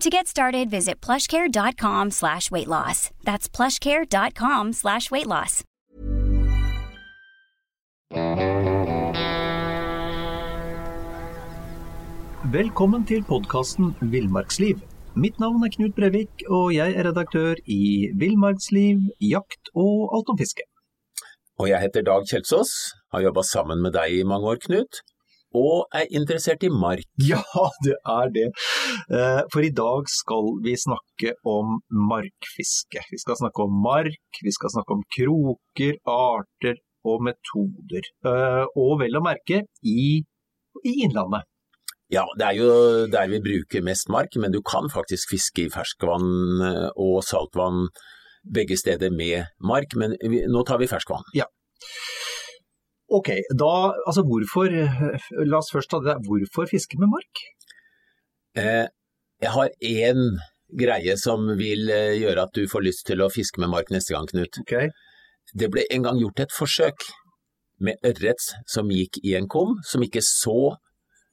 To get started, visit plushcare.com slash weight loss. That's plushcare.com slash weight loss. Velkommen til podkasten Villmarksliv. Mitt navn er Knut Brevik, og jeg er redaktør i Villmarksliv, jakt og alt om fiske. Og jeg heter Dag Kjelsås, har jobba sammen med deg i mange år, Knut, og er interessert i mark. Ja, det er det. Eh, For i dag skal vi snakke om markfiske. Vi skal snakke om mark, vi skal snakke om kroker, arter og metoder. Eh, Og vel å merke i, i innlandet. Ja, det er jo der vi bruker mest mark, men du kan faktisk fiske i ferskvann eh, og saltvann begge steder med mark, men nå tar vi ferskvann. Ok, da, altså hvorfor, la oss først ta det, hvorfor fiske med mark? Eh, jeg har én greie som vil eh, gjøre at du får lyst til å fiske med mark neste gang, Knut. Ok, Det ble en gang gjort et forsøk med ørret som gikk i en kum, som ikke så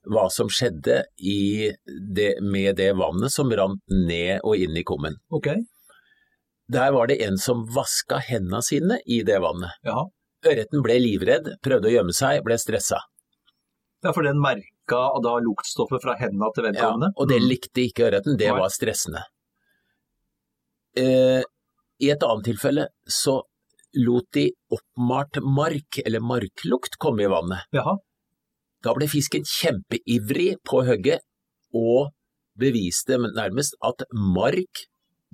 hva som skjedde i det, med det vannet som rant ned og inn i kummen. ok, Der var det en som vaska hendene sine i det vannet. ja. Ørreten ble livredd, prøvde å gjemme seg, ble stressa. Ja, for den merka da luktstoffet fra hendene til Ja, og det likte ikke ørreten, det var stressende. Eh, I et annet tilfelle så lot de oppmalt mark, eller marklukt, komme i vannet. Jaha, Da ble fisken kjempeivrig på hugget og beviste nærmest at mark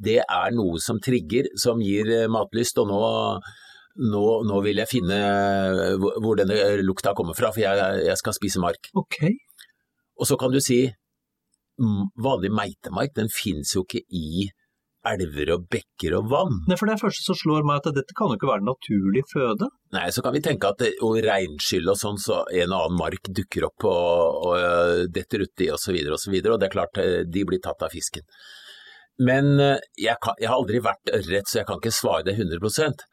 det er noe som trigger, som gir matlyst, og nå, nå, nå vil jeg finne hvor hvor denne lukta kommer fra, for jeg, jeg skal spise mark. ok. Og så kan du si vanlig meitemark, den finnes jo ikke i elver og bekker og vann. Nei, for det første som slår meg at dette kan jo ikke være naturlig føde. Nei, så kan vi tenke at det- og regnskyll og sånn, så en og annen mark dukker opp og, og øh, detter uti og så videre og så videre, og det er klart de blir tatt av fisken. Men jeg, kan, jeg har aldri vært ørret, så jeg kan ikke svare det 100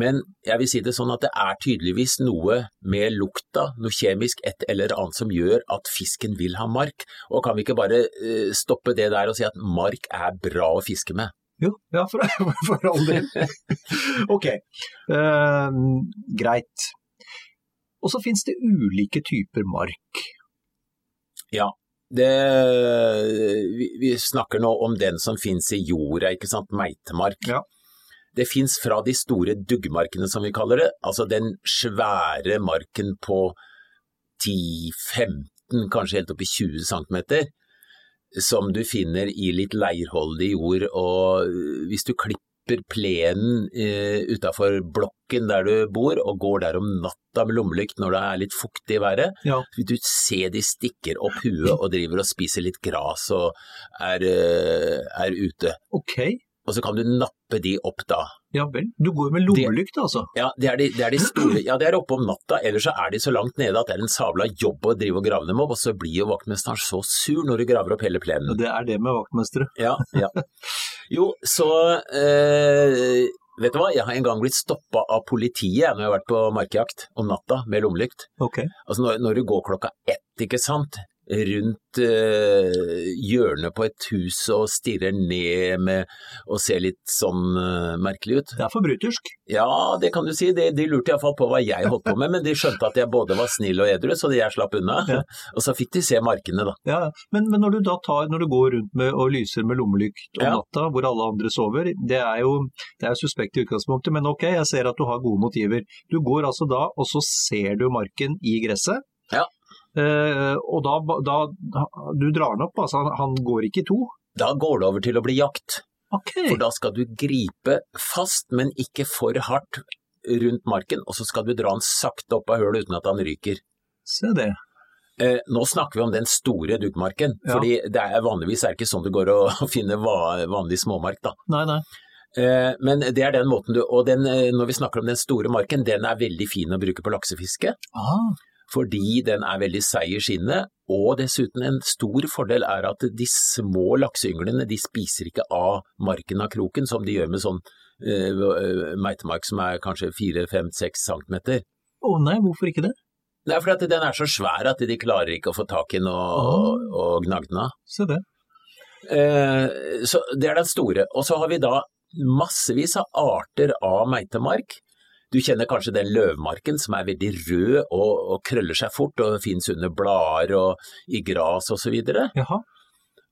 men jeg vil si det sånn at det er tydeligvis noe med lukta, noe kjemisk, et eller annet som gjør at fisken vil ha mark. Og kan vi ikke bare øh, stoppe det der og si at mark er bra å fiske med? Jo, ja, for, for all del. ok, uh, greit. Og så finnes det ulike typer mark. Ja, det, vi, vi snakker nå om den som finnes i jorda, ikke sant, meitemark. Ja. Det finnes fra de store duggmarkene som vi kaller det, altså den svære marken på 10-15, kanskje helt opp i 20 cm, som du finner i litt leirholdig jord, og hvis du klipper plenen eh, utafor blokken der du bor, og går der om natta med lommelykt når det er litt fuktig i været, Ja, vil du se de stikker opp huet og driver og spiser litt gras og er, eh, er ute. ok. Og så kan du nappe de opp da. Ja vel. Du går med lommelykt, altså? Ja, det er de, det er de store, ja, det er oppe om natta, ellers så er de så langt nede at det er en sabla jobb å drive og grave dem opp, og så blir jo vaktmesteren så sur når du graver opp hele plenen. Det er det med vaktmestere. Ja, ja. Jo, så eh, Vet du hva, jeg har en gang blitt stoppa av politiet når jeg har vært på markjakt om natta med lommelykt. Ok. Altså når, når du går klokka ett, ikke sant, rundt eh, hjørnet på et hus og stirrer ned med og ser litt sånn eh, merkelig ut. Det er forbrytersk. Ja, det kan du si. De, de lurte iallfall på hva jeg holdt på med, men de skjønte at jeg både var snill og edru, så jeg slapp unna. Ja. Og så fikk de se markene, da. Ja, men, men når du da tar, når du går rundt med og lyser med lommelykt om Ja. natta, hvor alle andre sover, det er jo det er suspekt i utgangspunktet, men ok, jeg ser at du har gode motiver. Du går altså da, og så ser du marken i gresset. Ja. Eh, og da, da, du drar den opp, altså han, går ikke i to. Da går det over til å bli jakt. Okay. For da skal du gripe fast, men ikke for hardt rundt marken, og så skal du dra den sakte opp av hølet uten at han ryker. se det. Eh, nå snakker vi om den store duggmarken, Ja. fordi det er vanligvis er det ikke sånn det går å finne vanlig småmark. da. Nei, nei. Eh, men det er den måten du Og den, eh, når vi snakker om den store marken, den er veldig fin å bruke på laksefiske. Ah, Fordi den er veldig seig i skinnet, og dessuten en stor fordel er at de små lakseynglene de spiser ikke av marken av kroken, som de gjør med sånn uh, meitemark som er kanskje 4-5-6 centimeter. å nei, hvorfor ikke det? Er fordi at den er så svær at de klarer ikke å få tak i den og, og, og gnage den av. Se det. Uh, så det er den store. Og så har vi da massevis av arter av meitemark. Du kjenner kanskje den løvmarken som er veldig rød og, og krøller seg fort og finnes under blader og i gras osv.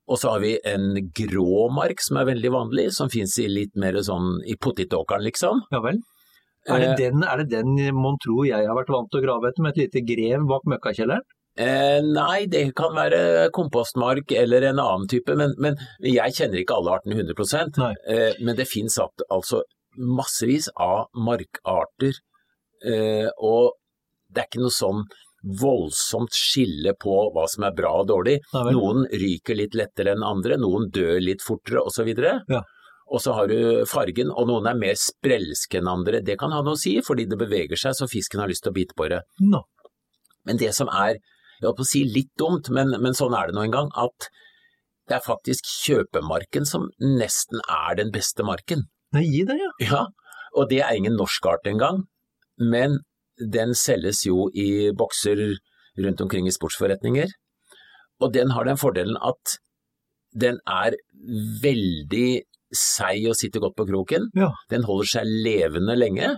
Og så har vi en grå mark som er veldig vanlig, som finnes i litt mer sånn i potetåkeren liksom. Ja vel. Er det, Eh, den, er det den mon tro jeg har vært vant til å grave etter, med et lite grev bak møkkakjelleren? Eh, nei, det kan være kompostmark eller en annen type, men, men jeg kjenner ikke alle artene 100 Nei. eh, Men det finnes at, altså massevis av markarter, eh, og det er ikke noe sånn voldsomt skille på hva som er bra og dårlig. Noen ryker litt lettere enn andre, noen dør litt fortere osv. Ja. Og så har du fargen, og noen er mer sprelske enn andre. Det kan ha noe å si, fordi det beveger seg så fisken har lyst til å bite på det. No. Men det som er, jeg holdt på å si litt dumt, men, men sånn er det nå en gang, at det er faktisk kjøpemarken som nesten er den beste marken. Nei, gi det, ja. Ja, og det er ingen norsk art engang, men den selges jo i bokser rundt omkring i sportsforretninger, og den har den fordelen at den er veldig seig og sitter godt på kroken, Ja. den holder seg levende lenge,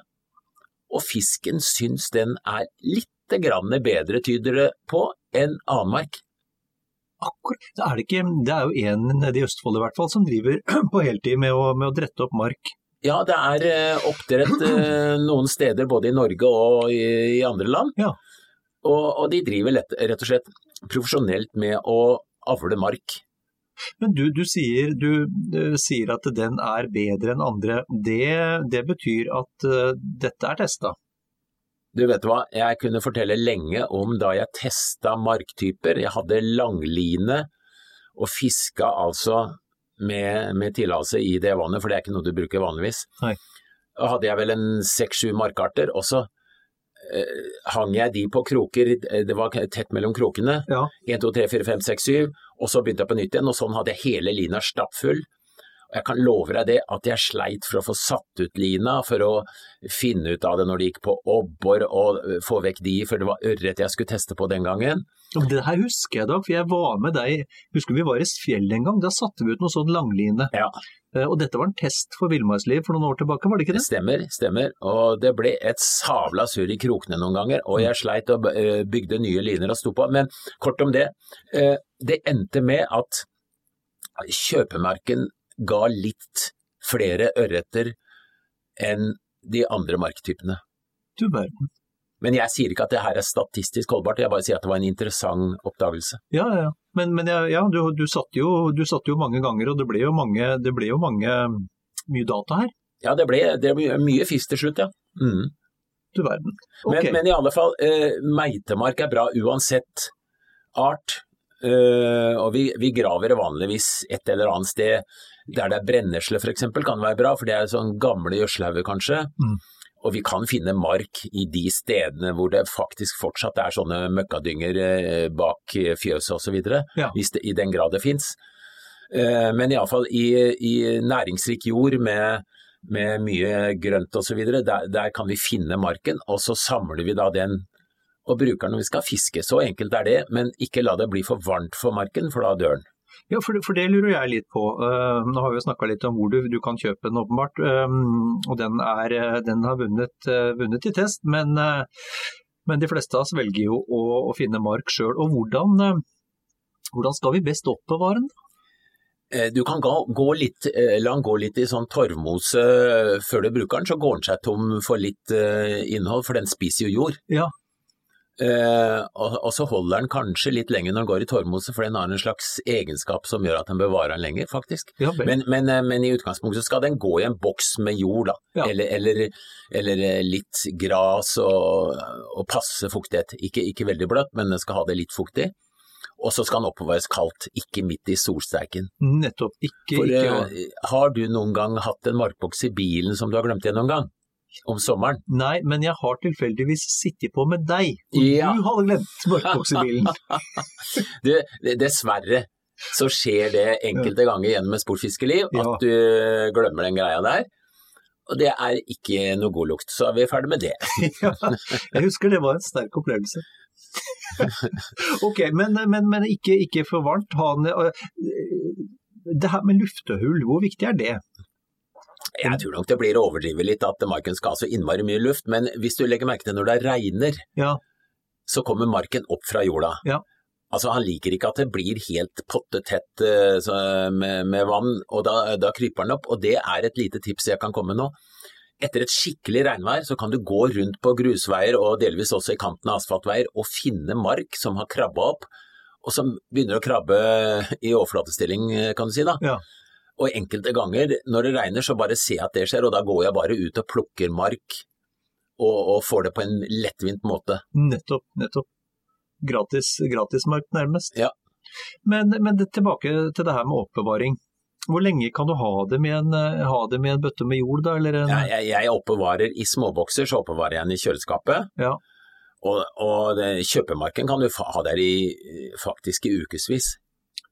og fisken syns den er litt grann bedre, tyder det på, enn annenmark. Akkurat. Det er, det ikke, det er jo en nede i Østfold i hvert fall som driver på heltid med å, med å drette opp mark. Ja, det er eh, oppdrett eh, noen steder både i Norge og i, i andre land. Ja. Og, og de driver lett, rett og slett profesjonelt med å avle mark. Men du, du, sier, du, du sier at den er bedre enn andre. Det, det betyr at eh, dette er testa. Du vet hva, jeg kunne fortelle lenge om da jeg testa marktyper. Jeg hadde langline og fiska altså med, med tillatelse i det vannet, for det er ikke noe du bruker vanligvis. Nei. Hadde jeg vel en seks-sju markarter, og så eh, hang jeg de på kroker, eh, det var tett mellom krokene. Én, 1, 2, 3, 4, 5, 6, 7, og så begynte jeg på nytt igjen, og sånn hadde jeg hele lina stappfull. Og jeg kan love deg det, at jeg sleit for å få satt ut lina, for å finne ut av det når det gikk på obbor og øh, få vekk de, for det var ørret jeg skulle teste på den gangen. Det her husker jeg da, for jeg var med deg, husker vi var i Fjell en gang, da satte vi ut noe sånn langline. Ja. Eh, Og dette var en test for villmarksliv for noen år tilbake, var det ikke Det det? stemmer, stemmer. Og det ble et savla surr i krokene noen ganger, og jeg sleit og øh, bygde nye liner og sto på. Men kort om det. eh, Det endte med at kjøpemarken ga litt flere ørreter enn de andre marktypene. Du verden. Men jeg sier ikke at det her er statistisk holdbart, jeg bare sier at det var en interessant oppdagelse. Ja, ja. Men, men ja, ja du, du, satt jo, du satt jo mange ganger, og det ble jo mange, det ble jo mange mye data her. Ja, det ble, det ble mye fisk til slutt, ja. Mm. Du verden. Okay. Men, men i alle fall, eh, meitemark er bra uansett art. Eh, og vi, vi graver vanligvis et eller annet sted der det er brennesle f.eks. kan være bra, for det er sånn gamle gjødselhauger kanskje. Mm. Og vi kan finne mark i de stedene hvor det faktisk fortsatt er sånne møkkadynger eh, bak fjøset osv., Ja. hvis det, i den grad det fins. Eh, men iallfall i, i næringsrik jord med, med mye grønt osv., der, der kan vi finne marken, og så samler vi da den og bruker den når vi skal fiske. Så enkelt er det, men ikke la det bli for varmt for marken, for da dør den. Ja, for det, for det lurer jeg litt på. Uh, nå har vi jo snakka litt om hvor du, du, kan kjøpe den, åpenbart. Um, og den, er, den har vunnet, uh, vunnet, i test, men, uh, men, de fleste av oss velger jo å, å finne mark sjøl. Og hvordan, hvordan, skal vi best oppbevare den? Du kan gå, gå litt, la den gå litt i sånn torvmose før du bruker den, så går den seg tom for litt innhold, for den spiser jo jord. Ja. Eh, og, og, så holder den kanskje litt lenger når den går i torvmose, for den har en slags egenskap som gjør at den bevarer den lenger, faktisk. Ja, men, men, eh, men, i utgangspunktet skal den gå i en boks med jord, da. Ja. Eller, eller, eller, eh, litt gras og, og passe fuktighet. Ikke, ikke, veldig bløtt, men den skal ha det litt fuktig. Og så skal den oppbevares kaldt, ikke midt i solsteiken. Nettopp. Ikke, for, ikke uh, Har du noen gang hatt en markboks i bilen som du har glemt igjen noen gang? Om sommeren? Nei, men jeg har tilfeldigvis sittet på med deg, og ja. du hadde glemt markboksebilen. dessverre så skjer det enkelte ganger gjennom et sportfiskeliv at du glemmer den greia der. Og det er ikke noe god lukt, så er vi ferdig med det. ja, jeg husker det var en sterk opplevelse. ok, men, men, men ikke, ikke, for varmt. Han, det her med luftehull, hvor viktig er det? Jeg tror nok det blir å overdrive litt at marken skal ha så innmari mye luft, men hvis du legger merke til når det regner, ja. så kommer marken opp fra jorda. Ja. Altså Han liker ikke at det blir helt pottetett uh, med, med, vann, og da, da, kryper han opp. Og det er et lite tips jeg kan komme med nå. Etter et skikkelig regnvær så kan du gå rundt på grusveier og delvis også i kanten av asfaltveier og finne mark som har krabba opp, og som begynner å krabbe i overflatestilling, kan du si. da. Ja. Og enkelte ganger når det regner, så bare ser jeg at det skjer, og da går jeg bare ut og plukker mark og, og får det på en lettvint måte. Nettopp, nettopp. Gratis, gratismark nærmest. Ja. Men, men det, tilbake til det her med oppbevaring. Hvor lenge kan du ha det med en, ha det med en bøtte med jord, da? Eller en... ja, jeg, jeg, oppbevarer i småbokser, så oppbevarer jeg den i kjøleskapet. Ja. Og, og det, kjøpemarken kan du ha der i faktisk i ukevis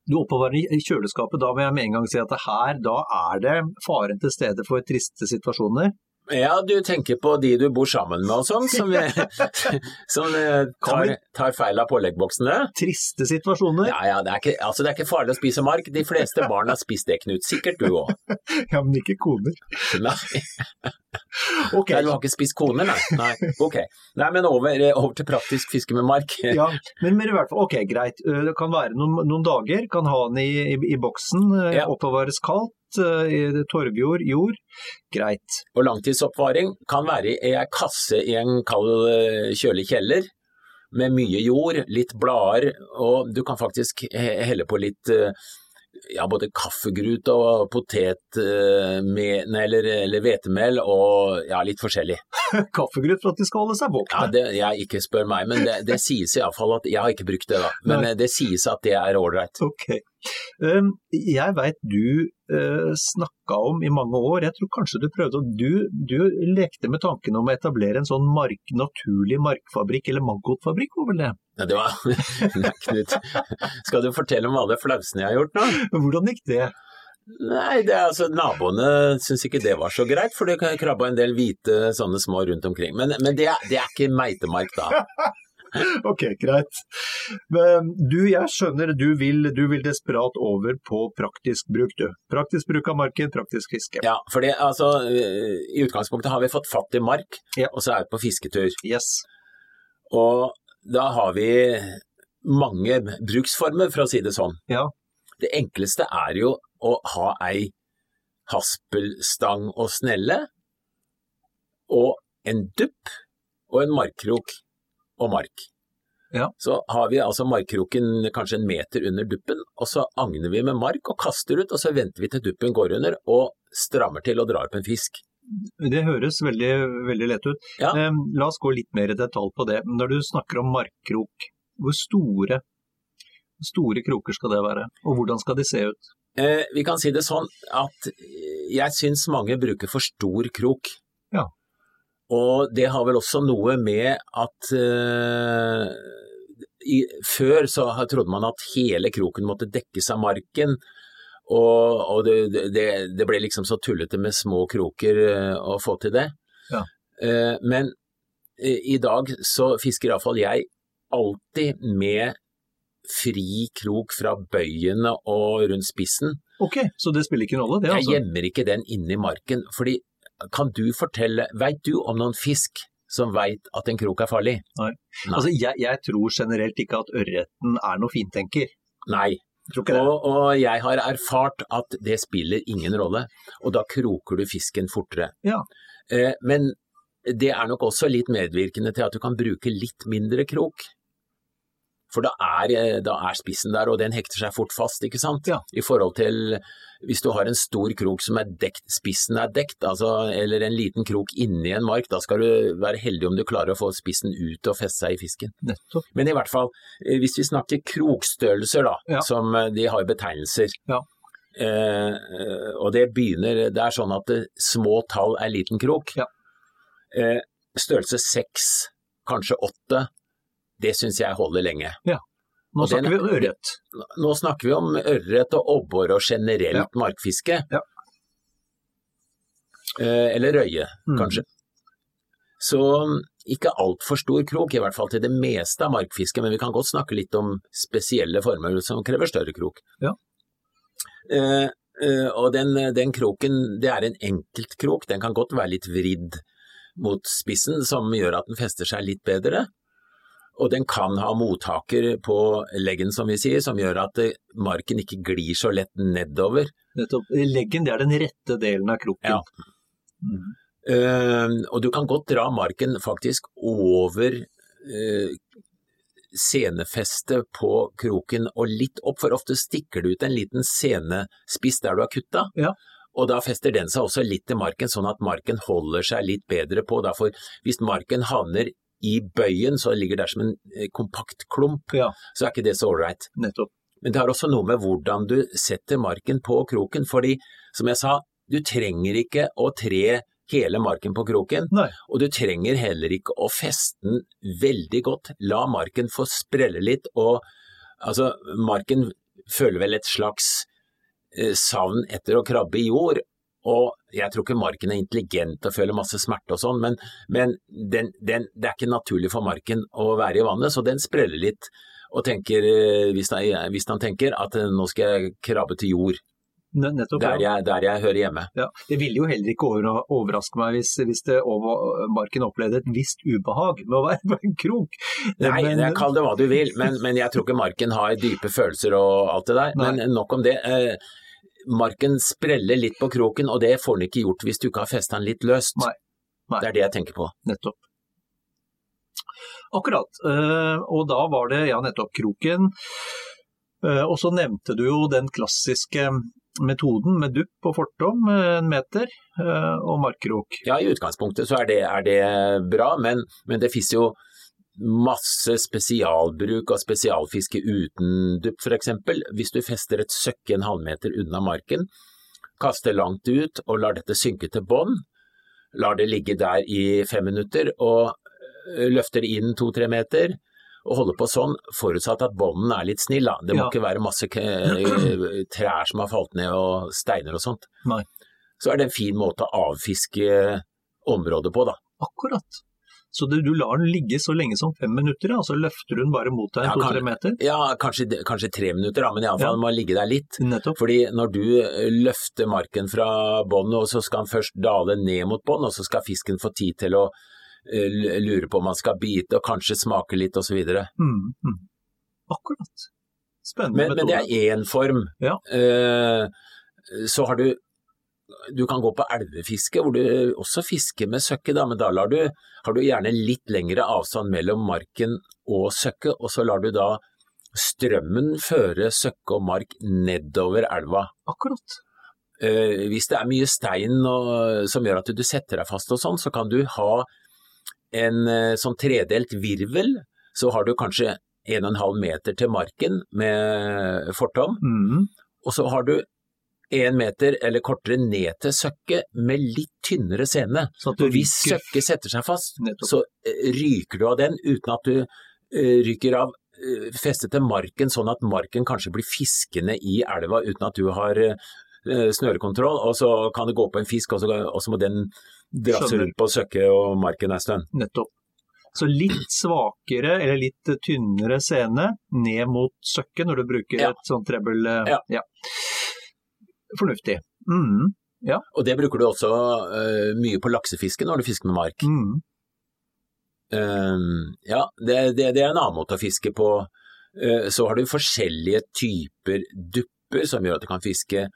du oppbevarer i kjøleskapet, da vil jeg med en gang si at her, da er det faren til stede for triste situasjoner. Ja, du tenker på de du bor sammen med og sånn, som, som eh, tar, tar, feil av påleggboksene? Triste situasjoner? Ja, ja, det er, ikke, altså, det er ikke farlig å spise mark. De fleste barn har spist det, Knut. Sikkert du òg. Ja, men ikke koner. Nei. Okay. Nei, du har ikke spist kone, nei. nei. Ok. Nei, men over, over, til praktisk fiske med mark. ja, men, men, i hvert fall, ok, greit. Det kan være noen, noen dager. Kan ha den i, i, i boksen, ja. oppbevares kaldt i torvjord, jord, greit. Og langtidsoppvaring kan være i ei kasse i en kald, kjølig kjeller med mye jord, litt blader, og du kan faktisk helle på litt ja, både kaffegrut og potet med, eller, eller hvetemel og ja, litt forskjellig. kaffegrut for at de skal holde seg våkne? Ja, det, jeg ikke spør meg, men det, det sies iallfall at Jeg har ikke brukt det, da, men Nei. det sies at det er ålreit. Okay. Um, jeg veit du uh, snakka om i mange år, jeg tror kanskje du prøvde du, du, lekte med tanken om å etablere en sånn mark, naturlig markfabrikk, eller maggotfabrikk, var vel det? Ja, det var Knut, skal du fortelle om alle flausene jeg har gjort nå? Hvordan gikk det? Nei, det er altså Naboene syns ikke det var så greit, for det krabba en del hvite sånne små rundt omkring. Men, men det, er, det, er, ikke meitemark, da. ok, greit. Men du, jeg skjønner du vil, du vil desperat over på praktisk bruk, du. Praktisk bruk av marken, praktisk fiske. Ja, for altså, i utgangspunktet har vi fått fatt i mark, ja. og så er vi på fisketur. Yes. Og da har vi mange bruksformer, for å si det sånn. Ja. Det enkleste er jo å ha ei haspelstang og snelle, og en dupp og en markkrok og mark. Ja. Så har vi altså markkroken kanskje en meter under duppen, og så agner vi med mark og kaster ut, og så venter vi til duppen går under og strammer til og drar opp en fisk. Det høres veldig, veldig lett ut. Ja. Eh, la oss gå litt mer i detalj på det. Når du snakker om markkrok, hvor store, store kroker skal det være, og hvordan skal de se ut? Eh, vi kan si det sånn at jeg syns mange bruker for stor krok. Og det har vel også noe med at uh, i, før så trodde man at hele kroken måtte dekkes av marken. Og, og det, det, det, ble liksom så tullete med små kroker uh, å få til det. Ja. Uh, men i dag så fisker iallfall jeg alltid med fri krok fra bøyene og rundt spissen. Ok, så det spiller ikke noen rolle, det Jeg altså? gjemmer ikke den inni marken. fordi kan du fortelle, veit du om noen fisk som veit at en krok er farlig? Nei. Altså, jeg, jeg tror generelt ikke at ørreten er noe fintenker. Nei. Tror ikke det. Og, og jeg har erfart at det spiller ingen rolle, og da kroker du fisken fortere. Ja. Eh, men det er nok også litt medvirkende til at du kan bruke litt mindre krok. For da er, eh, da er spissen der, og den hekter seg fort fast, ikke sant? Ja. I forhold til hvis du har en stor krok som er dekt, spissen er dekt, altså, eller en liten krok inni en mark, da skal du være heldig om du klarer å få spissen ut og feste seg i fisken. Nettopp. Men i hvert fall, eh, hvis vi snakker krokstørrelser da, Ja. som eh, de har betegnelser, Ja. eh, eh, og det begynner, det er sånn at det, små tall er liten krok. Ja. Eh, størrelse seks, kanskje åtte, det syns jeg holder lenge. Nå Og den- snakker vi om ørret. Nå snakker vi om ørret og abbor og generelt Ja. markfiske. Ja. Eh, eller røye, Mm. kanskje. Så mm, ikke altfor stor krok, i hvert fall til det meste av markfiske, men vi kan godt snakke litt om spesielle former som krever større krok. Ja. Eh, eh, og den, den kroken, det er en enkeltkrok, den kan godt være litt vridd mot spissen, som gjør at den fester seg litt bedre. Og den kan ha mottaker på leggen, som vi sier, som gjør at eh, marken ikke glir så lett nedover. Nettopp. Leggen, det er den rette delen av kroken. Ja. Mm. Uh, og du kan godt dra marken faktisk over uh, senefestet på kroken og litt opp, for ofte stikker det ut en liten senespiss der du har kutta. Ja. Og da fester den seg også litt til marken, sånn at marken holder seg litt bedre på. Derfor, hvis marken havner i bøyen, så ligger der som en eh, kompakt klump, Ja. så er ikke det så ålreit. Men det har også noe med hvordan du setter marken på kroken, fordi som jeg sa, du trenger ikke å tre hele marken på kroken, Nei. og du trenger heller ikke å feste den veldig godt. La marken få sprelle litt, og altså, marken føler vel et slags eh, savn etter å krabbe i jord, og jeg tror ikke marken er intelligent og føler masse smerte og sånn, men, men den, den, det er ikke naturlig for marken å være i vannet, så den spreller litt og tenker, eh, hvis han, hvis han tenker at eh, nå skal jeg krabbe til jord, Nettopp. der jeg, der jeg hører hjemme. Ja. Det ville jo heller ikke overraske meg hvis, hvis det over, marken opplevde et visst ubehag med å være på en krok. Nei, Men- det er kall det hva du vil, men, men jeg tror ikke marken har dype følelser og alt det der. Nei. Men nok om det. Eh, marken spreller litt på kroken, og det får den ikke gjort hvis du ikke har festa den litt løst. Nei. Nei. Det er det jeg tenker på. Nettopp. Akkurat. Eh, og da var det ja, nettopp kroken. Eh, og så nevnte du jo den klassiske metoden med dupp på fortom, eh, en meter, og markkrok. Ja, i utgangspunktet så er det, er det bra, men, men det fins jo masse spesialbruk av spesialfiske uten dupp, f.eks. Hvis du fester et søkke en halvmeter unna marken, kaster langt ut og lar dette synke til bånn, lar det ligge der i fem minutter og ø, løfter inn to-tre meter, og holder på sånn, forutsatt at bånden er litt snill. Da. Det må Ja. ikke være masse trær som har falt ned og steiner og sånt. Nei. Så er det en fin måte å avfiske området på, da. Akkurat. Så du, du lar den ligge så lenge som fem minutter, og så løfter du den bare mot deg Ja, to-tre meter? Ja, kanskje, kanskje tre minutter, da, men iallfall Ja. må ligge der litt. Nettopp. Fordi når du løfter marken fra bånn, og så skal den først dale ned mot bånn, og så skal fisken få tid til å ø, lure på om han skal bite og kanskje smake litt osv. Mm, mm. Akkurat. Spennende Men, men det er én form. Ja. Eh, så har du du kan gå på elvefiske, hvor du også fisker med søkke, da, men da lar du, har du gjerne litt lengre avstand mellom marken og søkket, og så lar du da strømmen føre søkke og mark nedover elva. Akkurat. Eh, hvis det er mye stein og, som gjør at du setter deg fast og sånn, så kan du ha en eh, sånn tredelt virvel, så har du kanskje 1,5 meter til marken med fortom, Mm. og så har du en meter eller kortere ned til søkket med litt tynnere sene. Så at du hvis søkket setter seg fast, Nettopp. så eh, ryker du av den uten at du eh, ryker av eh, festet til marken, sånn at marken kanskje blir fiskende i elva uten at du har snørekontroll, og så kan det gå på en fisk, og så, og så må den Skjønner. rundt på søkket og marken en stund. Nettopp. Så litt svakere, eller litt tynnere sene ned mot søkket når du bruker Ja. et sånt trebbel. Ja. ja. Fornuftig. Mm, Og det bruker du også uh, mye på laksefiske når du fisker med mark. mm, Uh, ja, det, det, det er en annen måte å fiske på. Uh, så har du forskjellige typer dupper som gjør at du kan fiske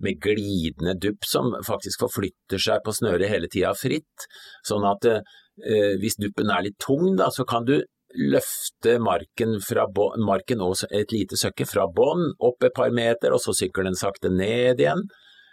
med glidende dupp som faktisk forflytter seg på snøret hele tida fritt. Sånn at eh, hvis duppen er litt tung, da, så kan du løfte marken, fra bo- marken og et lite søkke fra bånn opp et par meter, og så sykler den sakte ned igjen.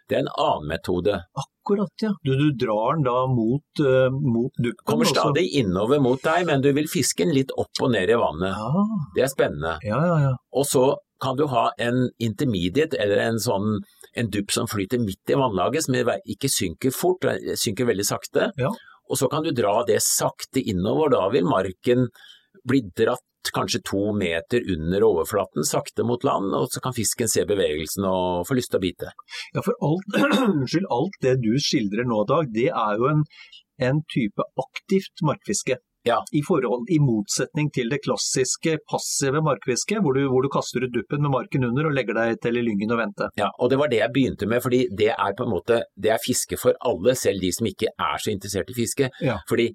Det er en annen metode. akkurat, ja. Du, du drar den da mot, uh, mot duppen. Kommer stadig også. innover mot deg, men du vil fiske den litt opp og ned i vannet. Ja, Det er spennende. ja, ja. ja. Og så kan du ha en intermediate, eller en sånn en dupp som flyter midt i vannlaget, som ikke synker fort, synker veldig sakte. Ja. Og så kan du dra det sakte innover, da vil marken bli dratt kanskje to meter under overflaten, sakte mot land, og så kan fisken se bevegelsen og få lyst til å bite. Ja, for alt, unnskyld, alt det du skildrer nå, Dag, det er jo en, en type aktivt markfiske. Ja. I, forhold, I motsetning til det klassiske passive markfisket, hvor du, hvor du kaster ut duppen med marken under og legger deg til i lyngen og venter. Ja, og det var det jeg begynte med, fordi det er på en måte, det er fiske for alle, selv de som ikke er så interessert i fiske. Ja. Fordi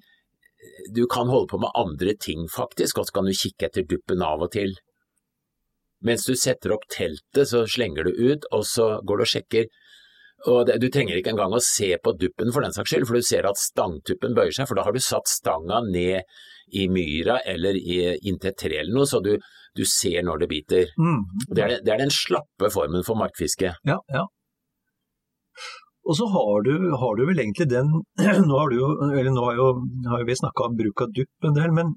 du kan holde på med andre ting faktisk, og så kan du kikke etter duppen av og til. Mens du setter opp teltet, så slenger du ut, og så går du og sjekker. Og det, du trenger ikke engang å se på duppen for den saks skyld, for du ser at stangtuppen bøyer seg, for da har du satt stanga ned i myra eller inntil et tre eller noe, så du, du ser når det biter. Mm. Det er, det er den slappe formen for markfiske. Ja, ja. Og så har du, har du vel egentlig den Nå har, du jo, eller nå har, jo, har jo vi snakka om bruk av dupp en del, men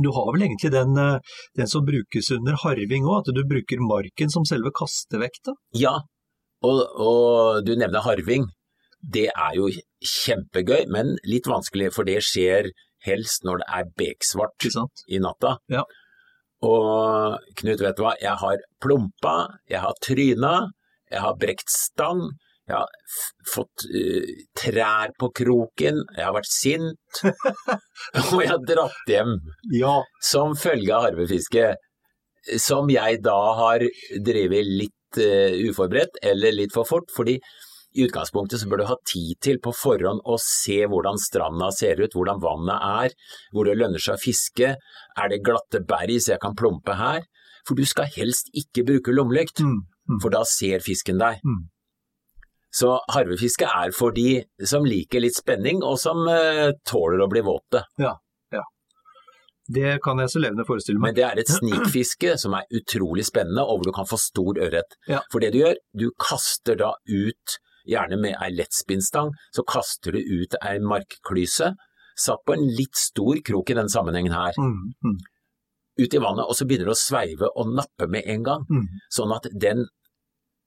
du har vel egentlig den, eh, den som brukes under harving òg, at du bruker marken som selve kastevekta? Ja, og, og du nevner harving. Det er jo kjempegøy, men litt vanskelig, for det skjer helst når det er beksvart i natta. Ja. Og Knut, vet du hva, jeg har plumpa, jeg har tryna, jeg har brekt stang, jeg har fått uh, trær på kroken, jeg har vært sint, og jeg har dratt hjem Ja. som følge av harvefiske, som jeg da har drevet litt uh, uforberedt eller litt for fort, fordi i utgangspunktet så bør du ha tid til på forhånd å se hvordan stranda ser ut, hvordan vannet er, hvor det lønner seg å fiske, er det glatte berg så jeg kan plumpe her? For du skal helst ikke bruke lommelykt, Mm. Mm. for da ser fisken deg. Mm. Så harvefiske er for de som liker litt spenning, og som uh, tåler å bli våte. Ja, Det kan jeg så levende forestille meg. Men det er et snikfiske som er utrolig spennende, og hvor du kan få stor ørret. Ja. For det du gjør, du kaster da ut, gjerne med ei lettspinnstang, så kaster du ut ei markklyse, satt på en litt stor krok i den sammenhengen her, Mm. Mm. ut i vannet, og så begynner du å sveive og nappe med en gang. Mm. Sånn at den,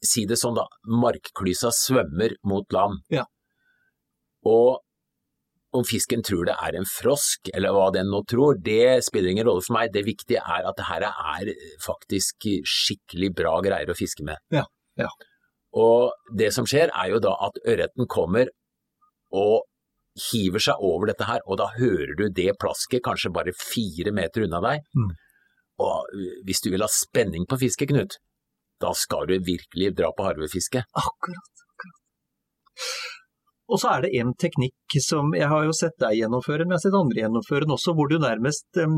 si det sånn da, markklysa svømmer mot land. Ja. Og om fisken tror det er en frosk, eller hva den nå tror, det spiller ingen rolle for meg. Det viktige er at det her er faktisk skikkelig bra greier å fiske med. Ja, ja. Og det som skjer er jo da at ørreten kommer og hiver seg over dette her, og da hører du det plasket kanskje bare fire meter unna deg. Mm. Og hvis du vil ha spenning på fisket, Knut, da skal du virkelig dra på harvefiske. Akkurat. akkurat. Og så er det en teknikk som jeg har jo sett deg gjennomføre, men jeg har sett andre gjennomføre den også, hvor du nærmest um,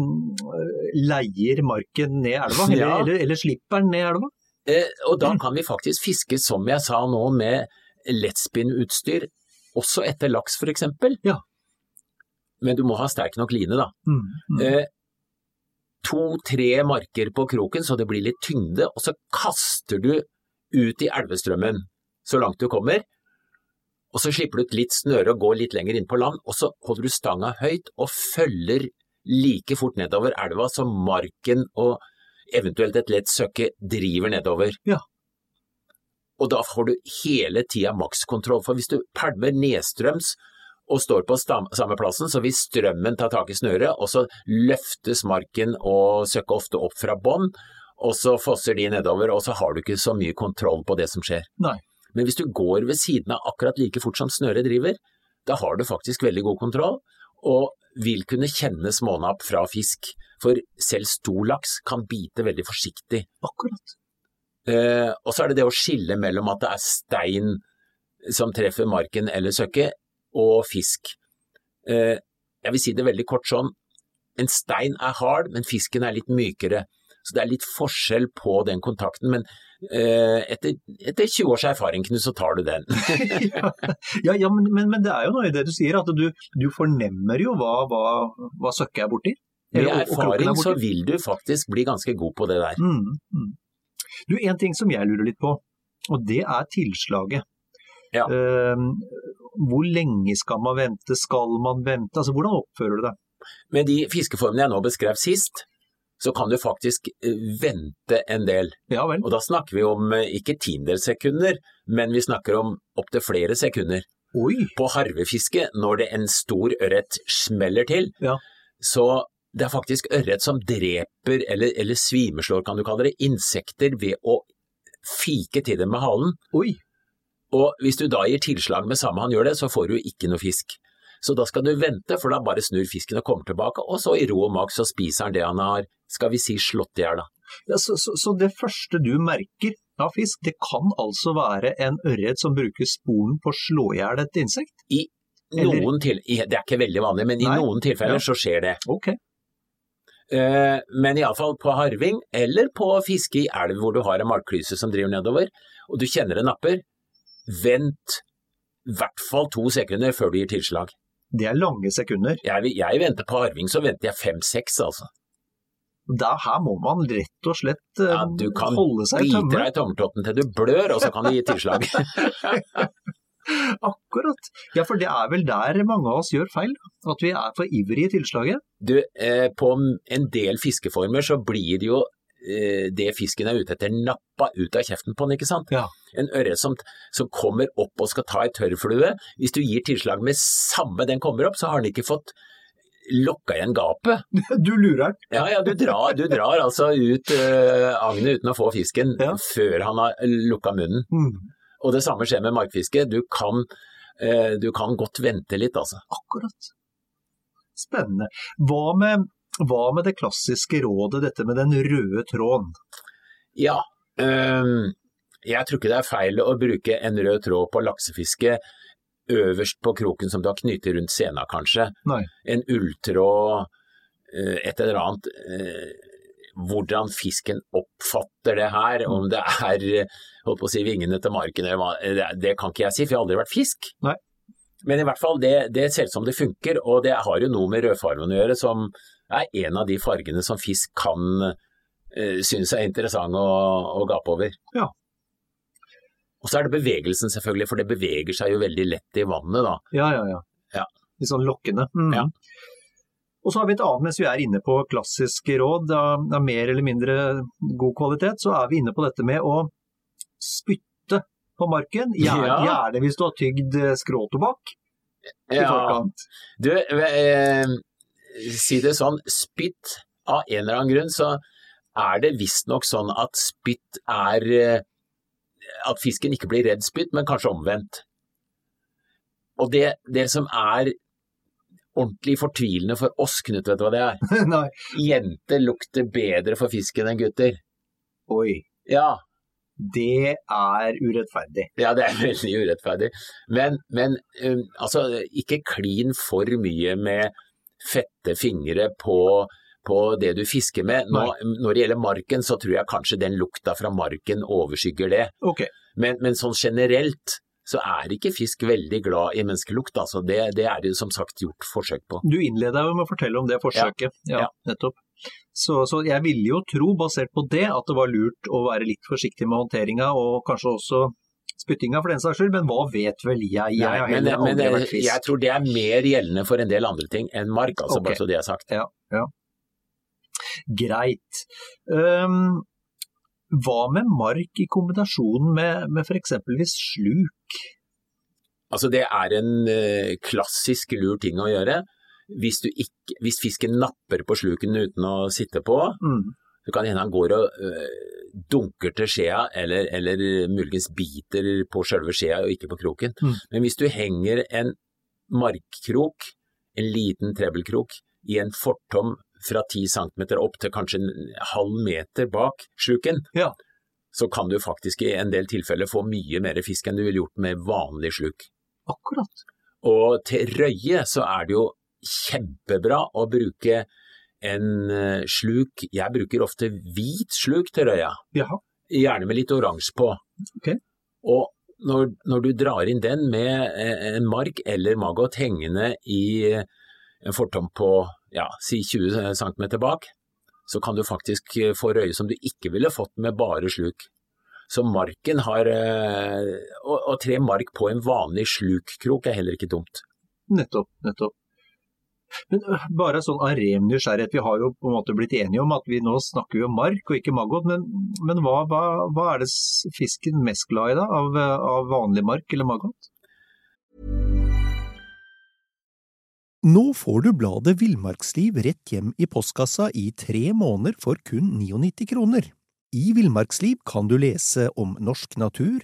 leier marken ned elva, eller, Ja. eller, eller slipper den ned elva. Eh, og da kan vi faktisk fiske, som jeg sa nå, med lettspinnutstyr, også etter laks eksempel. Ja. Men du må ha sterk nok line, da. Mm. Mm. Eh, To-tre marker på kroken så det blir litt tyngde, og så kaster du ut i elvestrømmen så langt du kommer. Og så slipper du ut litt snøre og går litt lenger inn på land, og så holder du stanga høyt og følger like fort nedover elva som marken og eventuelt et lett søkke driver nedover. Ja. Og da får du hele tida makskontroll, for hvis du pælmer nedstrøms og står på samme plassen, så vil strømmen ta tak i snøret, og så løftes marken og søkket ofte opp fra bånn, og så fosser de nedover, og så har du ikke så mye kontroll på det som skjer. Nei. Men hvis du går ved siden av akkurat like fort som snøret driver, da har du faktisk veldig god kontroll, og vil kunne kjenne smånapp fra fisk. For selv stor laks kan bite veldig forsiktig. Akkurat. Eh, og så er det det å skille mellom at det er stein som treffer marken eller søkket, og fisk. Eh, jeg vil si det veldig kort sånn, en stein er hard, men fisken er litt mykere. Så det er litt forskjell på den kontakten, men eh, etter, etter 20 års erfaring så tar du den. ja, ja men, men, men, det er jo noe i det du sier, at du, du fornemmer jo hva, hva, hva søkket er borti. Med erfaring så vil du faktisk bli ganske god på det der. Mm, mm. Du, En ting som jeg lurer litt på, og det er tilslaget. Ja. Uh, hvor lenge skal man vente, skal man vente, altså hvordan oppfører du deg? Med de fiskeformene jeg nå beskrev sist, så kan du faktisk eh, vente en del. Ja, vel. Og da snakker vi om eh, ikke tiendedels sekunder, men vi snakker om opptil flere sekunder. Oi. På harvefiske, når det en stor ørret smeller til, ja. så det er faktisk ørret som dreper, eller, eller svimeslår kan du kalle det, insekter ved å fike til dem med halen. Oi. Og hvis du da gir tilslag med samme han gjør det, så får du ikke noe fisk. Så da skal du vente, for da bare snur fisken og kommer tilbake, og så i ro og mak så spiser han det han har, skal vi si, slått i hjel, da. Ja, så, så, så, det første du merker av fisk, det kan altså være en ørret som bruker sporen på å slå i hjel et insekt? I noen til, Det er ikke veldig vanlig, men i Nei. noen tilfeller Ja. så skjer det. Ok. Eh, Men iallfall på harving, eller på fiske i elv hvor du har en markklyse som driver nedover, og du kjenner det napper, vent i hvert fall to sekunder før du gir tilslag. Det er lange sekunder. Jeg, jeg venter på harving, så venter jeg fem-seks, altså. Da, her må man rett og slett uh, Ja, du kan holde seg i bite deg i tommeltotten til du blør, og så kan du gi tilslag. Akkurat. Ja, for det er vel der mange av oss gjør feil. At vi er for ivrige i tilslaget. Du, eh, på en del fiskeformer så blir det jo det fisken er ute etter, nappa ut av kjeften på den, ikke sant? Ja. En ørret som, som kommer opp og skal ta ei tørrflue, hvis du gir tilslag med samme den kommer opp, så har den ikke fått lokka igjen gapet. Du lurer den. Ja, ja, du drar, du drar altså ut uh, agnet uten å få fisken Ja. før han har lukka munnen. Mm. Og det samme skjer med markfiske. Du kan, uh, du kan godt vente litt, altså. Akkurat. Spennende. Hva med, hva med det klassiske rådet, dette med den røde tråden? Ja, øhm, jeg tror ikke det er feil å bruke en rød tråd på laksefiske øverst på kroken som du har knyttet rundt sena, kanskje. Nei. En ulltråd, øh, et eller annet. øh, Hvordan fisken oppfatter det her, om det er øh, holdt på å si, vingene til marken det, det kan ikke jeg si, for jeg har aldri vært fisk. Nei. Men i hvert fall, det, det ser ut som det funker, og det har jo noe med rødfargen å gjøre, som er en av de fargene som fisk kan uh, synes er interessant å, å gape over. Ja. Og så er det bevegelsen selvfølgelig, for det beveger seg jo veldig lett i vannet da. Ja, ja, ja. Ja. Litt sånn lokkende. Mm. Ja. Og så har vi et annet, mens vi er inne på klassiske råd av, av mer eller mindre god kvalitet, så er vi inne på dette med å spytte på marken. Gjerne, Ja. gjerne hvis du har tygd skråtobakk i forkant. Du, eh, si det sånn, spytt av en eller annen grunn, så er det visstnok sånn at spytt er eh, At fisken ikke blir redd spytt, men kanskje omvendt. Og det, det som er ordentlig fortvilende for oss, Knut, vet du hva det er? Nei. Jenter lukter bedre for fisken enn gutter. Oi. Ja, Det er urettferdig. Ja, det er veldig urettferdig. Men, men um, altså, ikke klin for mye med fette fingre på, på det du fisker med. Nå, når det gjelder marken, så tror jeg kanskje den lukta fra marken overskygger det. Okay. Men, men sånn generelt så er ikke fisk veldig glad i menneskelukt. Altså. Det, det er det som sagt gjort forsøk på. Du innleda jo med å fortelle om det forsøket. Ja, Ja. nettopp. Så, så jeg ville jo tro, basert på det, at det var lurt å være litt forsiktig med håndteringa, og kanskje også spyttinga for den saks skyld, men hva vet vel jeg? Jeg har heller det, vært fisk. jeg tror det er mer gjeldende for en del andre ting enn mark, altså, okay. bare så det er sagt. Ja, ja. Greit. Um, hva med mark i kombinasjon med, med f.eks. sluk? Altså det er en uh, klassisk lur ting å gjøre. Hvis, du ikke, hvis fisken napper på sluken uten å sitte på, Mm. Så kan det hende han går og øh, dunker til skjea, eller, eller muligens biter på selve skjea og ikke på kroken. Mm. Men hvis du henger en markkrok en liten trebbelkrok i en fortom fra 10 cm opp til kanskje en halv meter bak sluken, Ja. så kan du faktisk i en del tilfeller få mye mer fisk enn du ville gjort med vanlig sluk. Akkurat. Og til røye så er det jo kjempebra å bruke en eh, sluk, jeg bruker ofte hvit sluk til røya, Jaha. gjerne med litt oransje på. Okay. Og når, når du drar inn den med eh, en mark eller maggot hengende i en fortom på ja, si 20 cm bak, så kan du faktisk eh, få røye som du ikke ville fått med bare sluk. Så marken har eh, å tre mark på en vanlig slukkrok er heller ikke dumt. Nettopp, nettopp. Men øh, bare sånn av ren nysgjerrighet, vi har jo på en måte blitt enige om at vi nå snakker jo om mark og ikke maggot, men, men hva, hva, hva er det fisken mest glad i da, av, øh, av vanlig mark eller maggot? Nå får du bladet Villmarksliv rett hjem i postkassa i tre måneder for kun 99 kroner. I Villmarksliv kan du lese om norsk natur,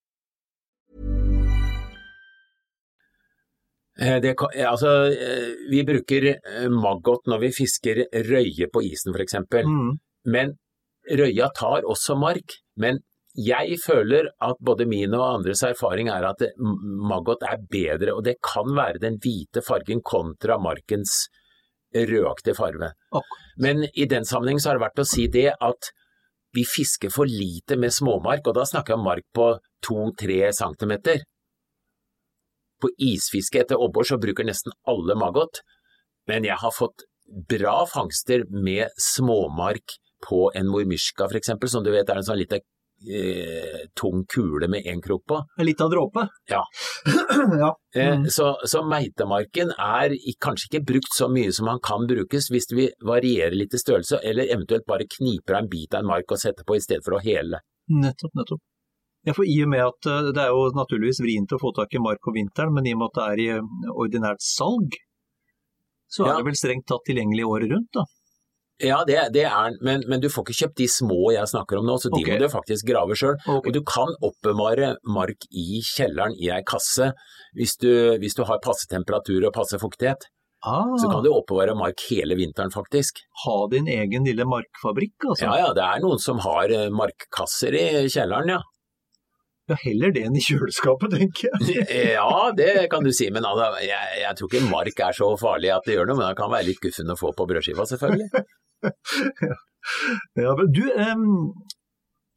Det, eh, altså, eh, vi bruker eh, maggot når vi fisker røye på isen f.eks. Mm. Men røya tar også mark. Men jeg føler at både min og andres erfaring er at maggot er bedre, og det kan være den hvite fargen kontra markens rødaktige farge. Men i den sammenheng så har det vært å si det at vi fisker for lite med småmark, og da snakker jeg om mark på to-tre centimeter. På isfiske etter abbor så bruker nesten alle maggot, men jeg har fått bra fangster med småmark på en mormyrska f.eks., som du vet er en sånn liten eh, tung kule med én krok på. En liten dråpe? Ja. ja. Eh, Mm. Så, så meitemarken er kanskje ikke brukt så mye som han kan brukes hvis vi varierer litt i størrelse, eller eventuelt bare kniper av en bit av en mark og setter på i stedet for å hele. Nettopp, nettopp. Ja, for I og med at øh, det er jo naturligvis vrient å få tak i mark om vinteren, men i og med at det er i øh, ordinært salg, så Ja. er det vel strengt tatt tilgjengelig året rundt, da. Ja, det, det er men, men du får ikke kjøpt de små jeg snakker om nå, så de okay. må du faktisk grave sjøl. Okay. Og du kan oppbevare mark i kjelleren i ei kasse hvis du, hvis du har passe temperatur og passe fuktighet. Ah, Så kan du oppbevare mark hele vinteren, faktisk. ha din egen lille markfabrikk, altså. Ja ja, det er noen som har eh, markkasser i kjelleren, ja. Ja, heller det enn i kjøleskapet, tenker jeg. Ja, det kan du si, men Anna, jeg, jeg tror ikke mark er så farlig at det gjør noe, men det kan være litt guffen å få på brødskiva, selvfølgelig. Ja, men du, em,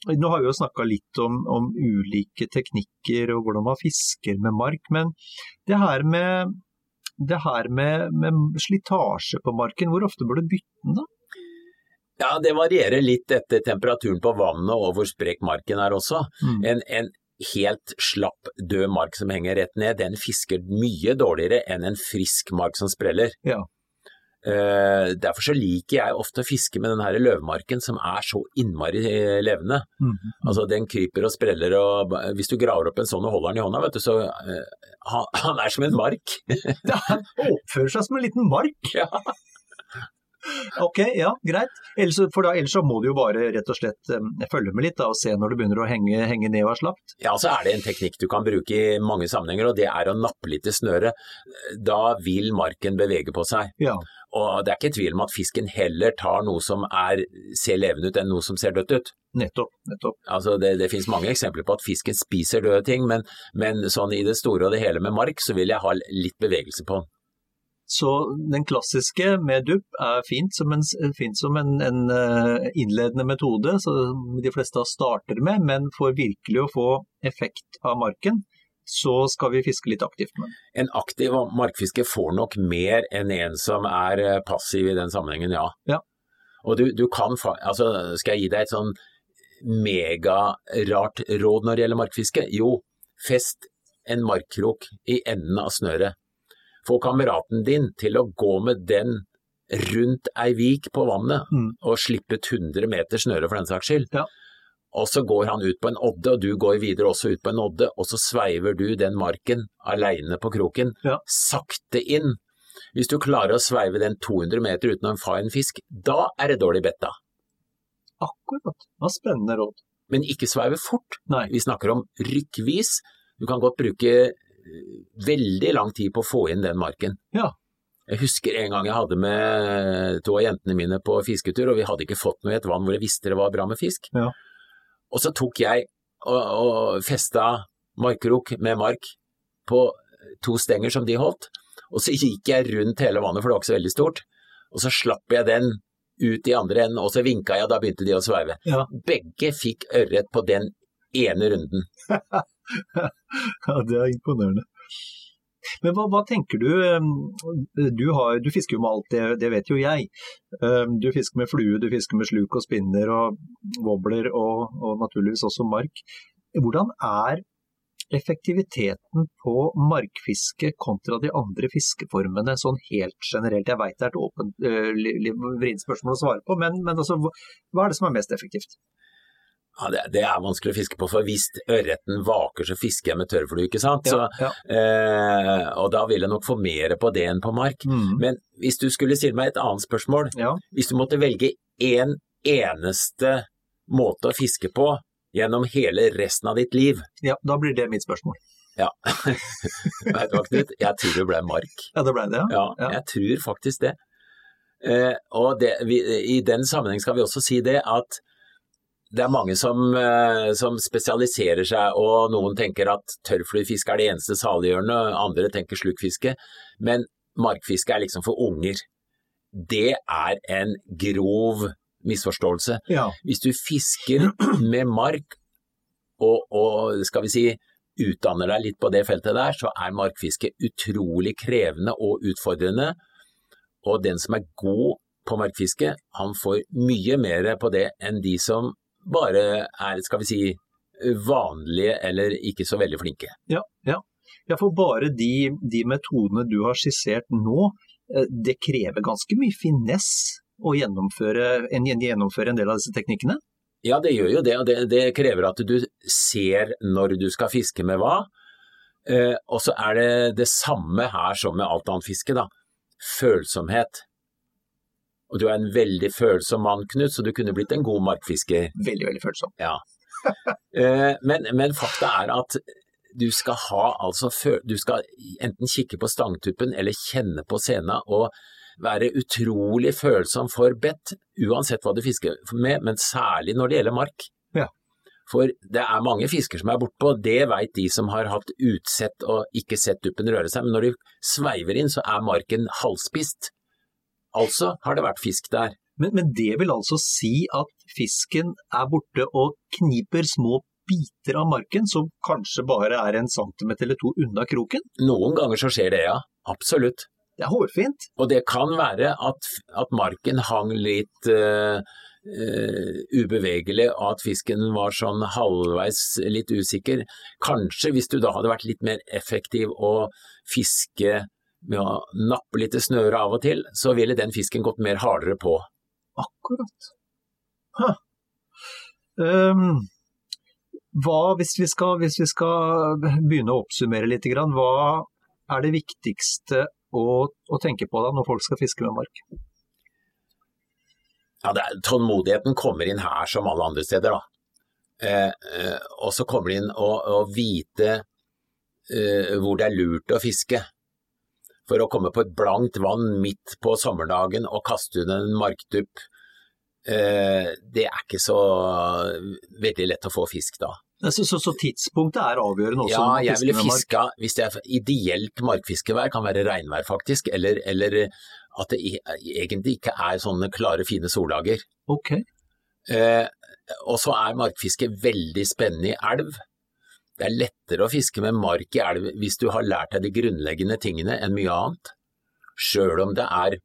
nå har vi jo snakka litt om, om ulike teknikker og hvordan man fisker med mark, men det her med, det her med, med slitasje på marken, hvor ofte bør du bytte den da? Ja, det varierer litt etter temperaturen på vannet og hvor sprek marken er også. Mm. En, en helt slapp, død mark som henger rett ned, den fisker mye dårligere enn en frisk mark som spreller. Ja. Uh, derfor så liker jeg ofte å fiske med den her løvmarken som er så innmari eh, levende. Mm. Altså den kryper og spreller og hvis du graver opp en sånn og holder den i hånda, vet du, så uh, han, han er som en mark. Ja, han oppfører seg som en liten mark. ja. Ok, ja, greit. Ellers, for da, ellers så må du jo bare rett og slett um, følge med litt da, og se når det begynner å henge, henge ned og er slapt. Ja, så er det en teknikk du kan bruke i mange sammenhenger, og det er å nappe litt i snøret. Da vil marken bevege på seg. Ja, Og det er ikke tvil om at fisken heller tar noe som er, ser levende ut enn noe som ser dødt ut. nettopp, nettopp. Altså det, det finnes mange eksempler på at fisken spiser døde ting, men, men sånn i det store og det hele med mark, så vil jeg ha litt bevegelse på den. Så den klassiske med dupp er fint som en, fint som en, en eh, innledende metode, som de fleste starter med, men for virkelig å få effekt av marken, så skal vi fiske litt aktivt med. En aktiv markfiske får nok mer enn en som er eh, passiv i den sammenhengen, ja. Ja. Og du, du kan altså, Skal jeg gi deg et sånn megarart råd når det gjelder markfiske? Jo, fest en markkrok i enden av snøret. Få kameraten din til å gå med den rundt ei vik på vannet, Mm. og slippe et 100 meter snøre for den saks skyld. Ja. Og så går han ut på en odde, og du går videre også ut på en odde, og så sveiver du den marken aleine på kroken, Ja. sakte inn. Hvis du klarer å sveive den 200 meter uten å få en fisk, da er det dårlig betta. Akkurat. Det var spennende råd. Men ikke sveive fort. Nei. Vi snakker om rykkvis. Du kan godt bruke veldig lang tid på å få inn den marken. Ja. Jeg husker en gang jeg hadde med to av jentene mine på fisketur, og vi hadde ikke fått noe i et vann hvor jeg visste det var bra med fisk. Ja. Og så tok jeg og, og festa markkrok med mark på to stenger som de holdt, og så gikk jeg rundt hele vannet, for det var ikke så veldig stort, og så slapp jeg den ut i andre enden, og så vinka jeg, og da begynte de å sveive. Ja. Begge fikk ørret på den ene runden. Ja, det er imponerende. Men hva, hva tenker du? um, Du, har, du fisker jo med alt, det, det vet jo jeg. Um, Du fisker med flue, du fisker med sluk og spinner og wobbler og, og naturligvis også mark. Hvordan er effektiviteten på markfiske kontra de andre fiskeformene, sånn helt generelt? Jeg veit det er et åpent, li- vrient spørsmål å svare på, men, men altså, hva er det som er mest effektivt? Ja, det, det er vanskelig å fiske på, for hvis ørreten vaker, så fisker jeg med tørrflue, ikke sant? Så, ja. eh, og da vil jeg nok få mer på det enn på mark. Mm. Men hvis du skulle stille meg et annet spørsmål, ja. hvis du måtte velge én eneste måte å fiske på gjennom hele resten av ditt liv, ja, da blir det mitt spørsmål. ja, vet du hva Knut, jeg tror det ble mark. Ja, det ble det, Ja, Ja. jeg tror faktisk det. Eh, og det, vi, i den sammenheng skal vi også si det at det er mange som, eh, som spesialiserer seg, og noen tenker at tørrfluefiske er det eneste saliggjørende, andre tenker slukfiske, men markfiske er liksom for unger. Det er en grov misforståelse. Ja. Hvis du fisker med mark og, og skal vi si utdanner deg litt på det feltet der, så er markfiske utrolig krevende og utfordrende. Og den som er god på markfiske, han får mye mer på det enn de som bare er, skal vi si, vanlige eller ikke så veldig flinke. Ja, ja. ja for bare de, de metodene du har skissert nå, eh, det krever ganske mye finess å gjennomføre en, gjennomføre en del av disse teknikkene? Ja, det gjør jo det, og det, det krever at du ser når du skal fiske med hva. Eh, og så er det det samme her som med alt annet fiske, da. Følsomhet. Og du er en veldig følsom mann, Knut, så du kunne blitt en god markfisker. Veldig, veldig følsom. Ja. Eh, men, men fakta er at du skal ha altså Du skal enten kikke på stangtuppen eller kjenne på sena og være utrolig følsom for bett, uansett hva du fisker med, men særlig når det gjelder mark. Ja. For det er mange fisker som er bortpå, det veit de som har hatt utsett og ikke sett duppen røre seg, men når du sveiver inn så er marken halvspist. Altså har det vært fisk der. Men, men det vil altså si at fisken er borte og kniper små biter av marken som kanskje bare er en centimeter eller to unna kroken? Noen ganger så skjer det, ja. Absolutt. Det er hårfint. Og det kan være at, at marken hang litt uh, uh, ubevegelig, og at fisken var sånn halvveis litt usikker. Kanskje hvis du da hadde vært litt mer effektiv og fiske med å nappe litt i snøret av og til, så ville den fisken gått mer hardere på. Akkurat. Huh. Um, hva, hvis vi, skal, hvis vi skal begynne å oppsummere litt, hva er det viktigste å, å tenke på da når folk skal fiske med mark? Ja, det er, tålmodigheten kommer inn her som alle andre steder, da. Eh, eh, og så kommer det inn å, å vite eh, hvor det er lurt å fiske. For å komme på et blankt vann midt på sommerdagen og kaste ut en markdupp, eh, det er ikke så veldig lett å få fisk da. Så, så, så, tidspunktet er avgjørende også? Ja, jeg ville fiska hvis det er ideelt markfiskevær, kan være regnvær faktisk, eller, eller, at det egentlig ikke er sånne klare, fine soldager. Ok. Eh, og så er markfiske veldig spennende i elv. Det er lettere å fiske med mark i elv hvis du har lært deg de grunnleggende tingene enn mye annet. Sjøl om det er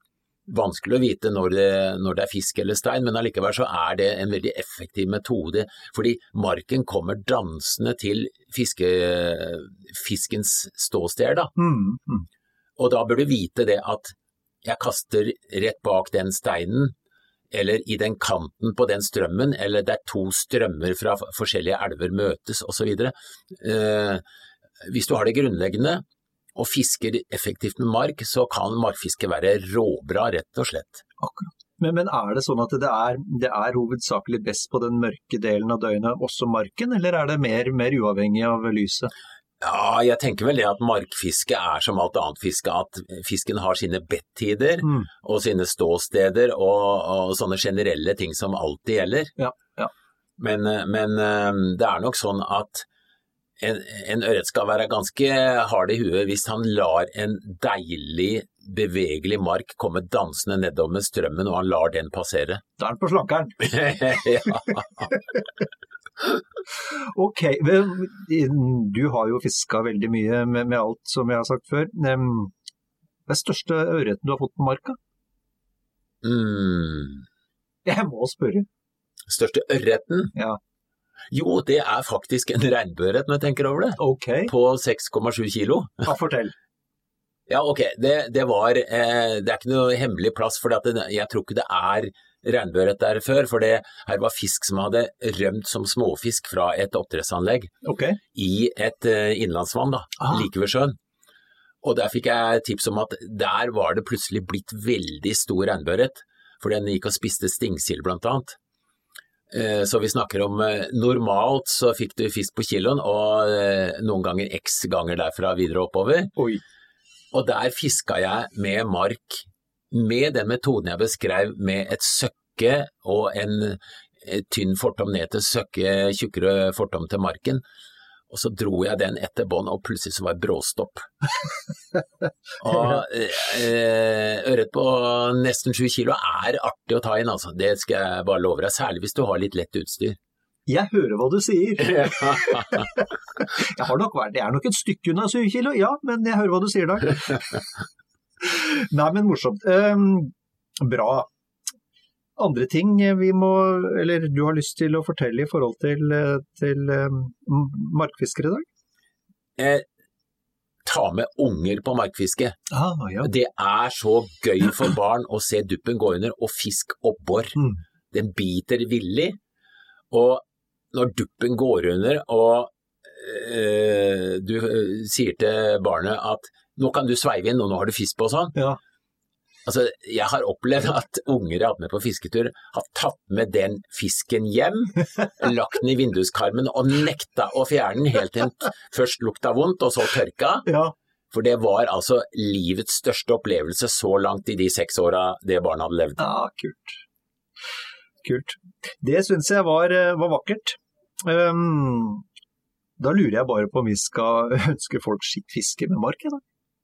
vanskelig å vite når det, når det, er fisk eller stein, men allikevel så er det en veldig effektiv metode. Fordi marken kommer dansende til fiske, fiskens ståsted. Da. Mm, mm. Og da bør du vite det at jeg kaster rett bak den steinen, eller i den kanten på den strømmen, eller der to strømmer fra forskjellige elver møtes osv. Eh, hvis du har det grunnleggende, og fisker effektivt med mark, så kan markfiske være råbra, rett og slett. Akkurat. Men, men er det sånn at det er, det er, hovedsakelig best på den mørke delen av døgnet, også marken, eller er det mer, mer uavhengig av lyset? Ja, jeg tenker vel det at markfiske er som alt annet fiske, at fisken har sine bedtider mm. og sine ståsteder og, og, sånne generelle ting som alltid gjelder. Ja, ja. Men, men, eh, det er nok sånn at en, en ørret skal være ganske hard i huet hvis han lar en deilig, bevegelig mark komme dansende nedover med strømmen, og han lar den passere. Da er han på slankeren. ok, du har jo fiska veldig mye med, alt som jeg har sagt før. Hva er største ørreten du har fått på marka? Mm. Jeg må spørre. Største ørreten? Ja. Jo, det er faktisk en regnbueørret når jeg tenker over det. Okay. På 6,7 kilo. Ja, fortell. Ja, ok. Det, det var eh, Det er ikke noe hemmelig plass, for jeg tror ikke det er regnbueørret der før. For det her var fisk som hadde rømt som småfisk fra et oppdrettsanlegg okay. i et uh, innlandsvann da, ah. like ved sjøen. Og der fikk jeg tips om at der var det plutselig blitt veldig stor regnbueørret. For den gikk og spiste stingsild blant annet. Eh, så vi snakker om eh, normalt så fikk du fisk på kiloen, og eh, noen ganger x ganger derfra videre oppover. Oi. Og der fiska jeg med mark med den metoden jeg beskrev, med et søkke og en tynn fortom ned til søkke, tjukkere fortom til marken. Og så dro jeg den etter bånd, og plutselig så var det bråstopp. og eh, ørret på nesten sju kilo er artig å ta inn, altså. Det skal jeg bare love deg. Særlig hvis du har litt lett utstyr. Jeg hører hva du sier. jeg, har nok vært, Det er nok et stykke unna syv kilo, ja, men jeg hører hva du sier da. Nei, men morsomt. Um, bra andre ting vi må, eller du har lyst til å fortelle i forhold til, til um, markfiskere i dag? Eh, ta med unger på markfiske. Ah, ja. Det er så gøy for barn å se duppen gå under og fisk oppår. Mm. Den biter villig, og når duppen går under og øh, du sier til barnet at nå kan du sveive inn, og nå har du fisk på og sånn, ja. Altså, jeg har opplevd at unger jeg har hatt med på fisketur, har tatt med den fisken hjem, lagt den i vinduskarmen og nekta å fjerne den helt til først lukta vondt og så tørka. Ja. For det var altså livets største opplevelse så langt i de seks åra det barnet hadde levd. Ja, kult. Kult. Det syns jeg var, eh, var vakkert. Um, da lurer jeg bare på om vi skal ønske folk skitt fiske med mark i dag?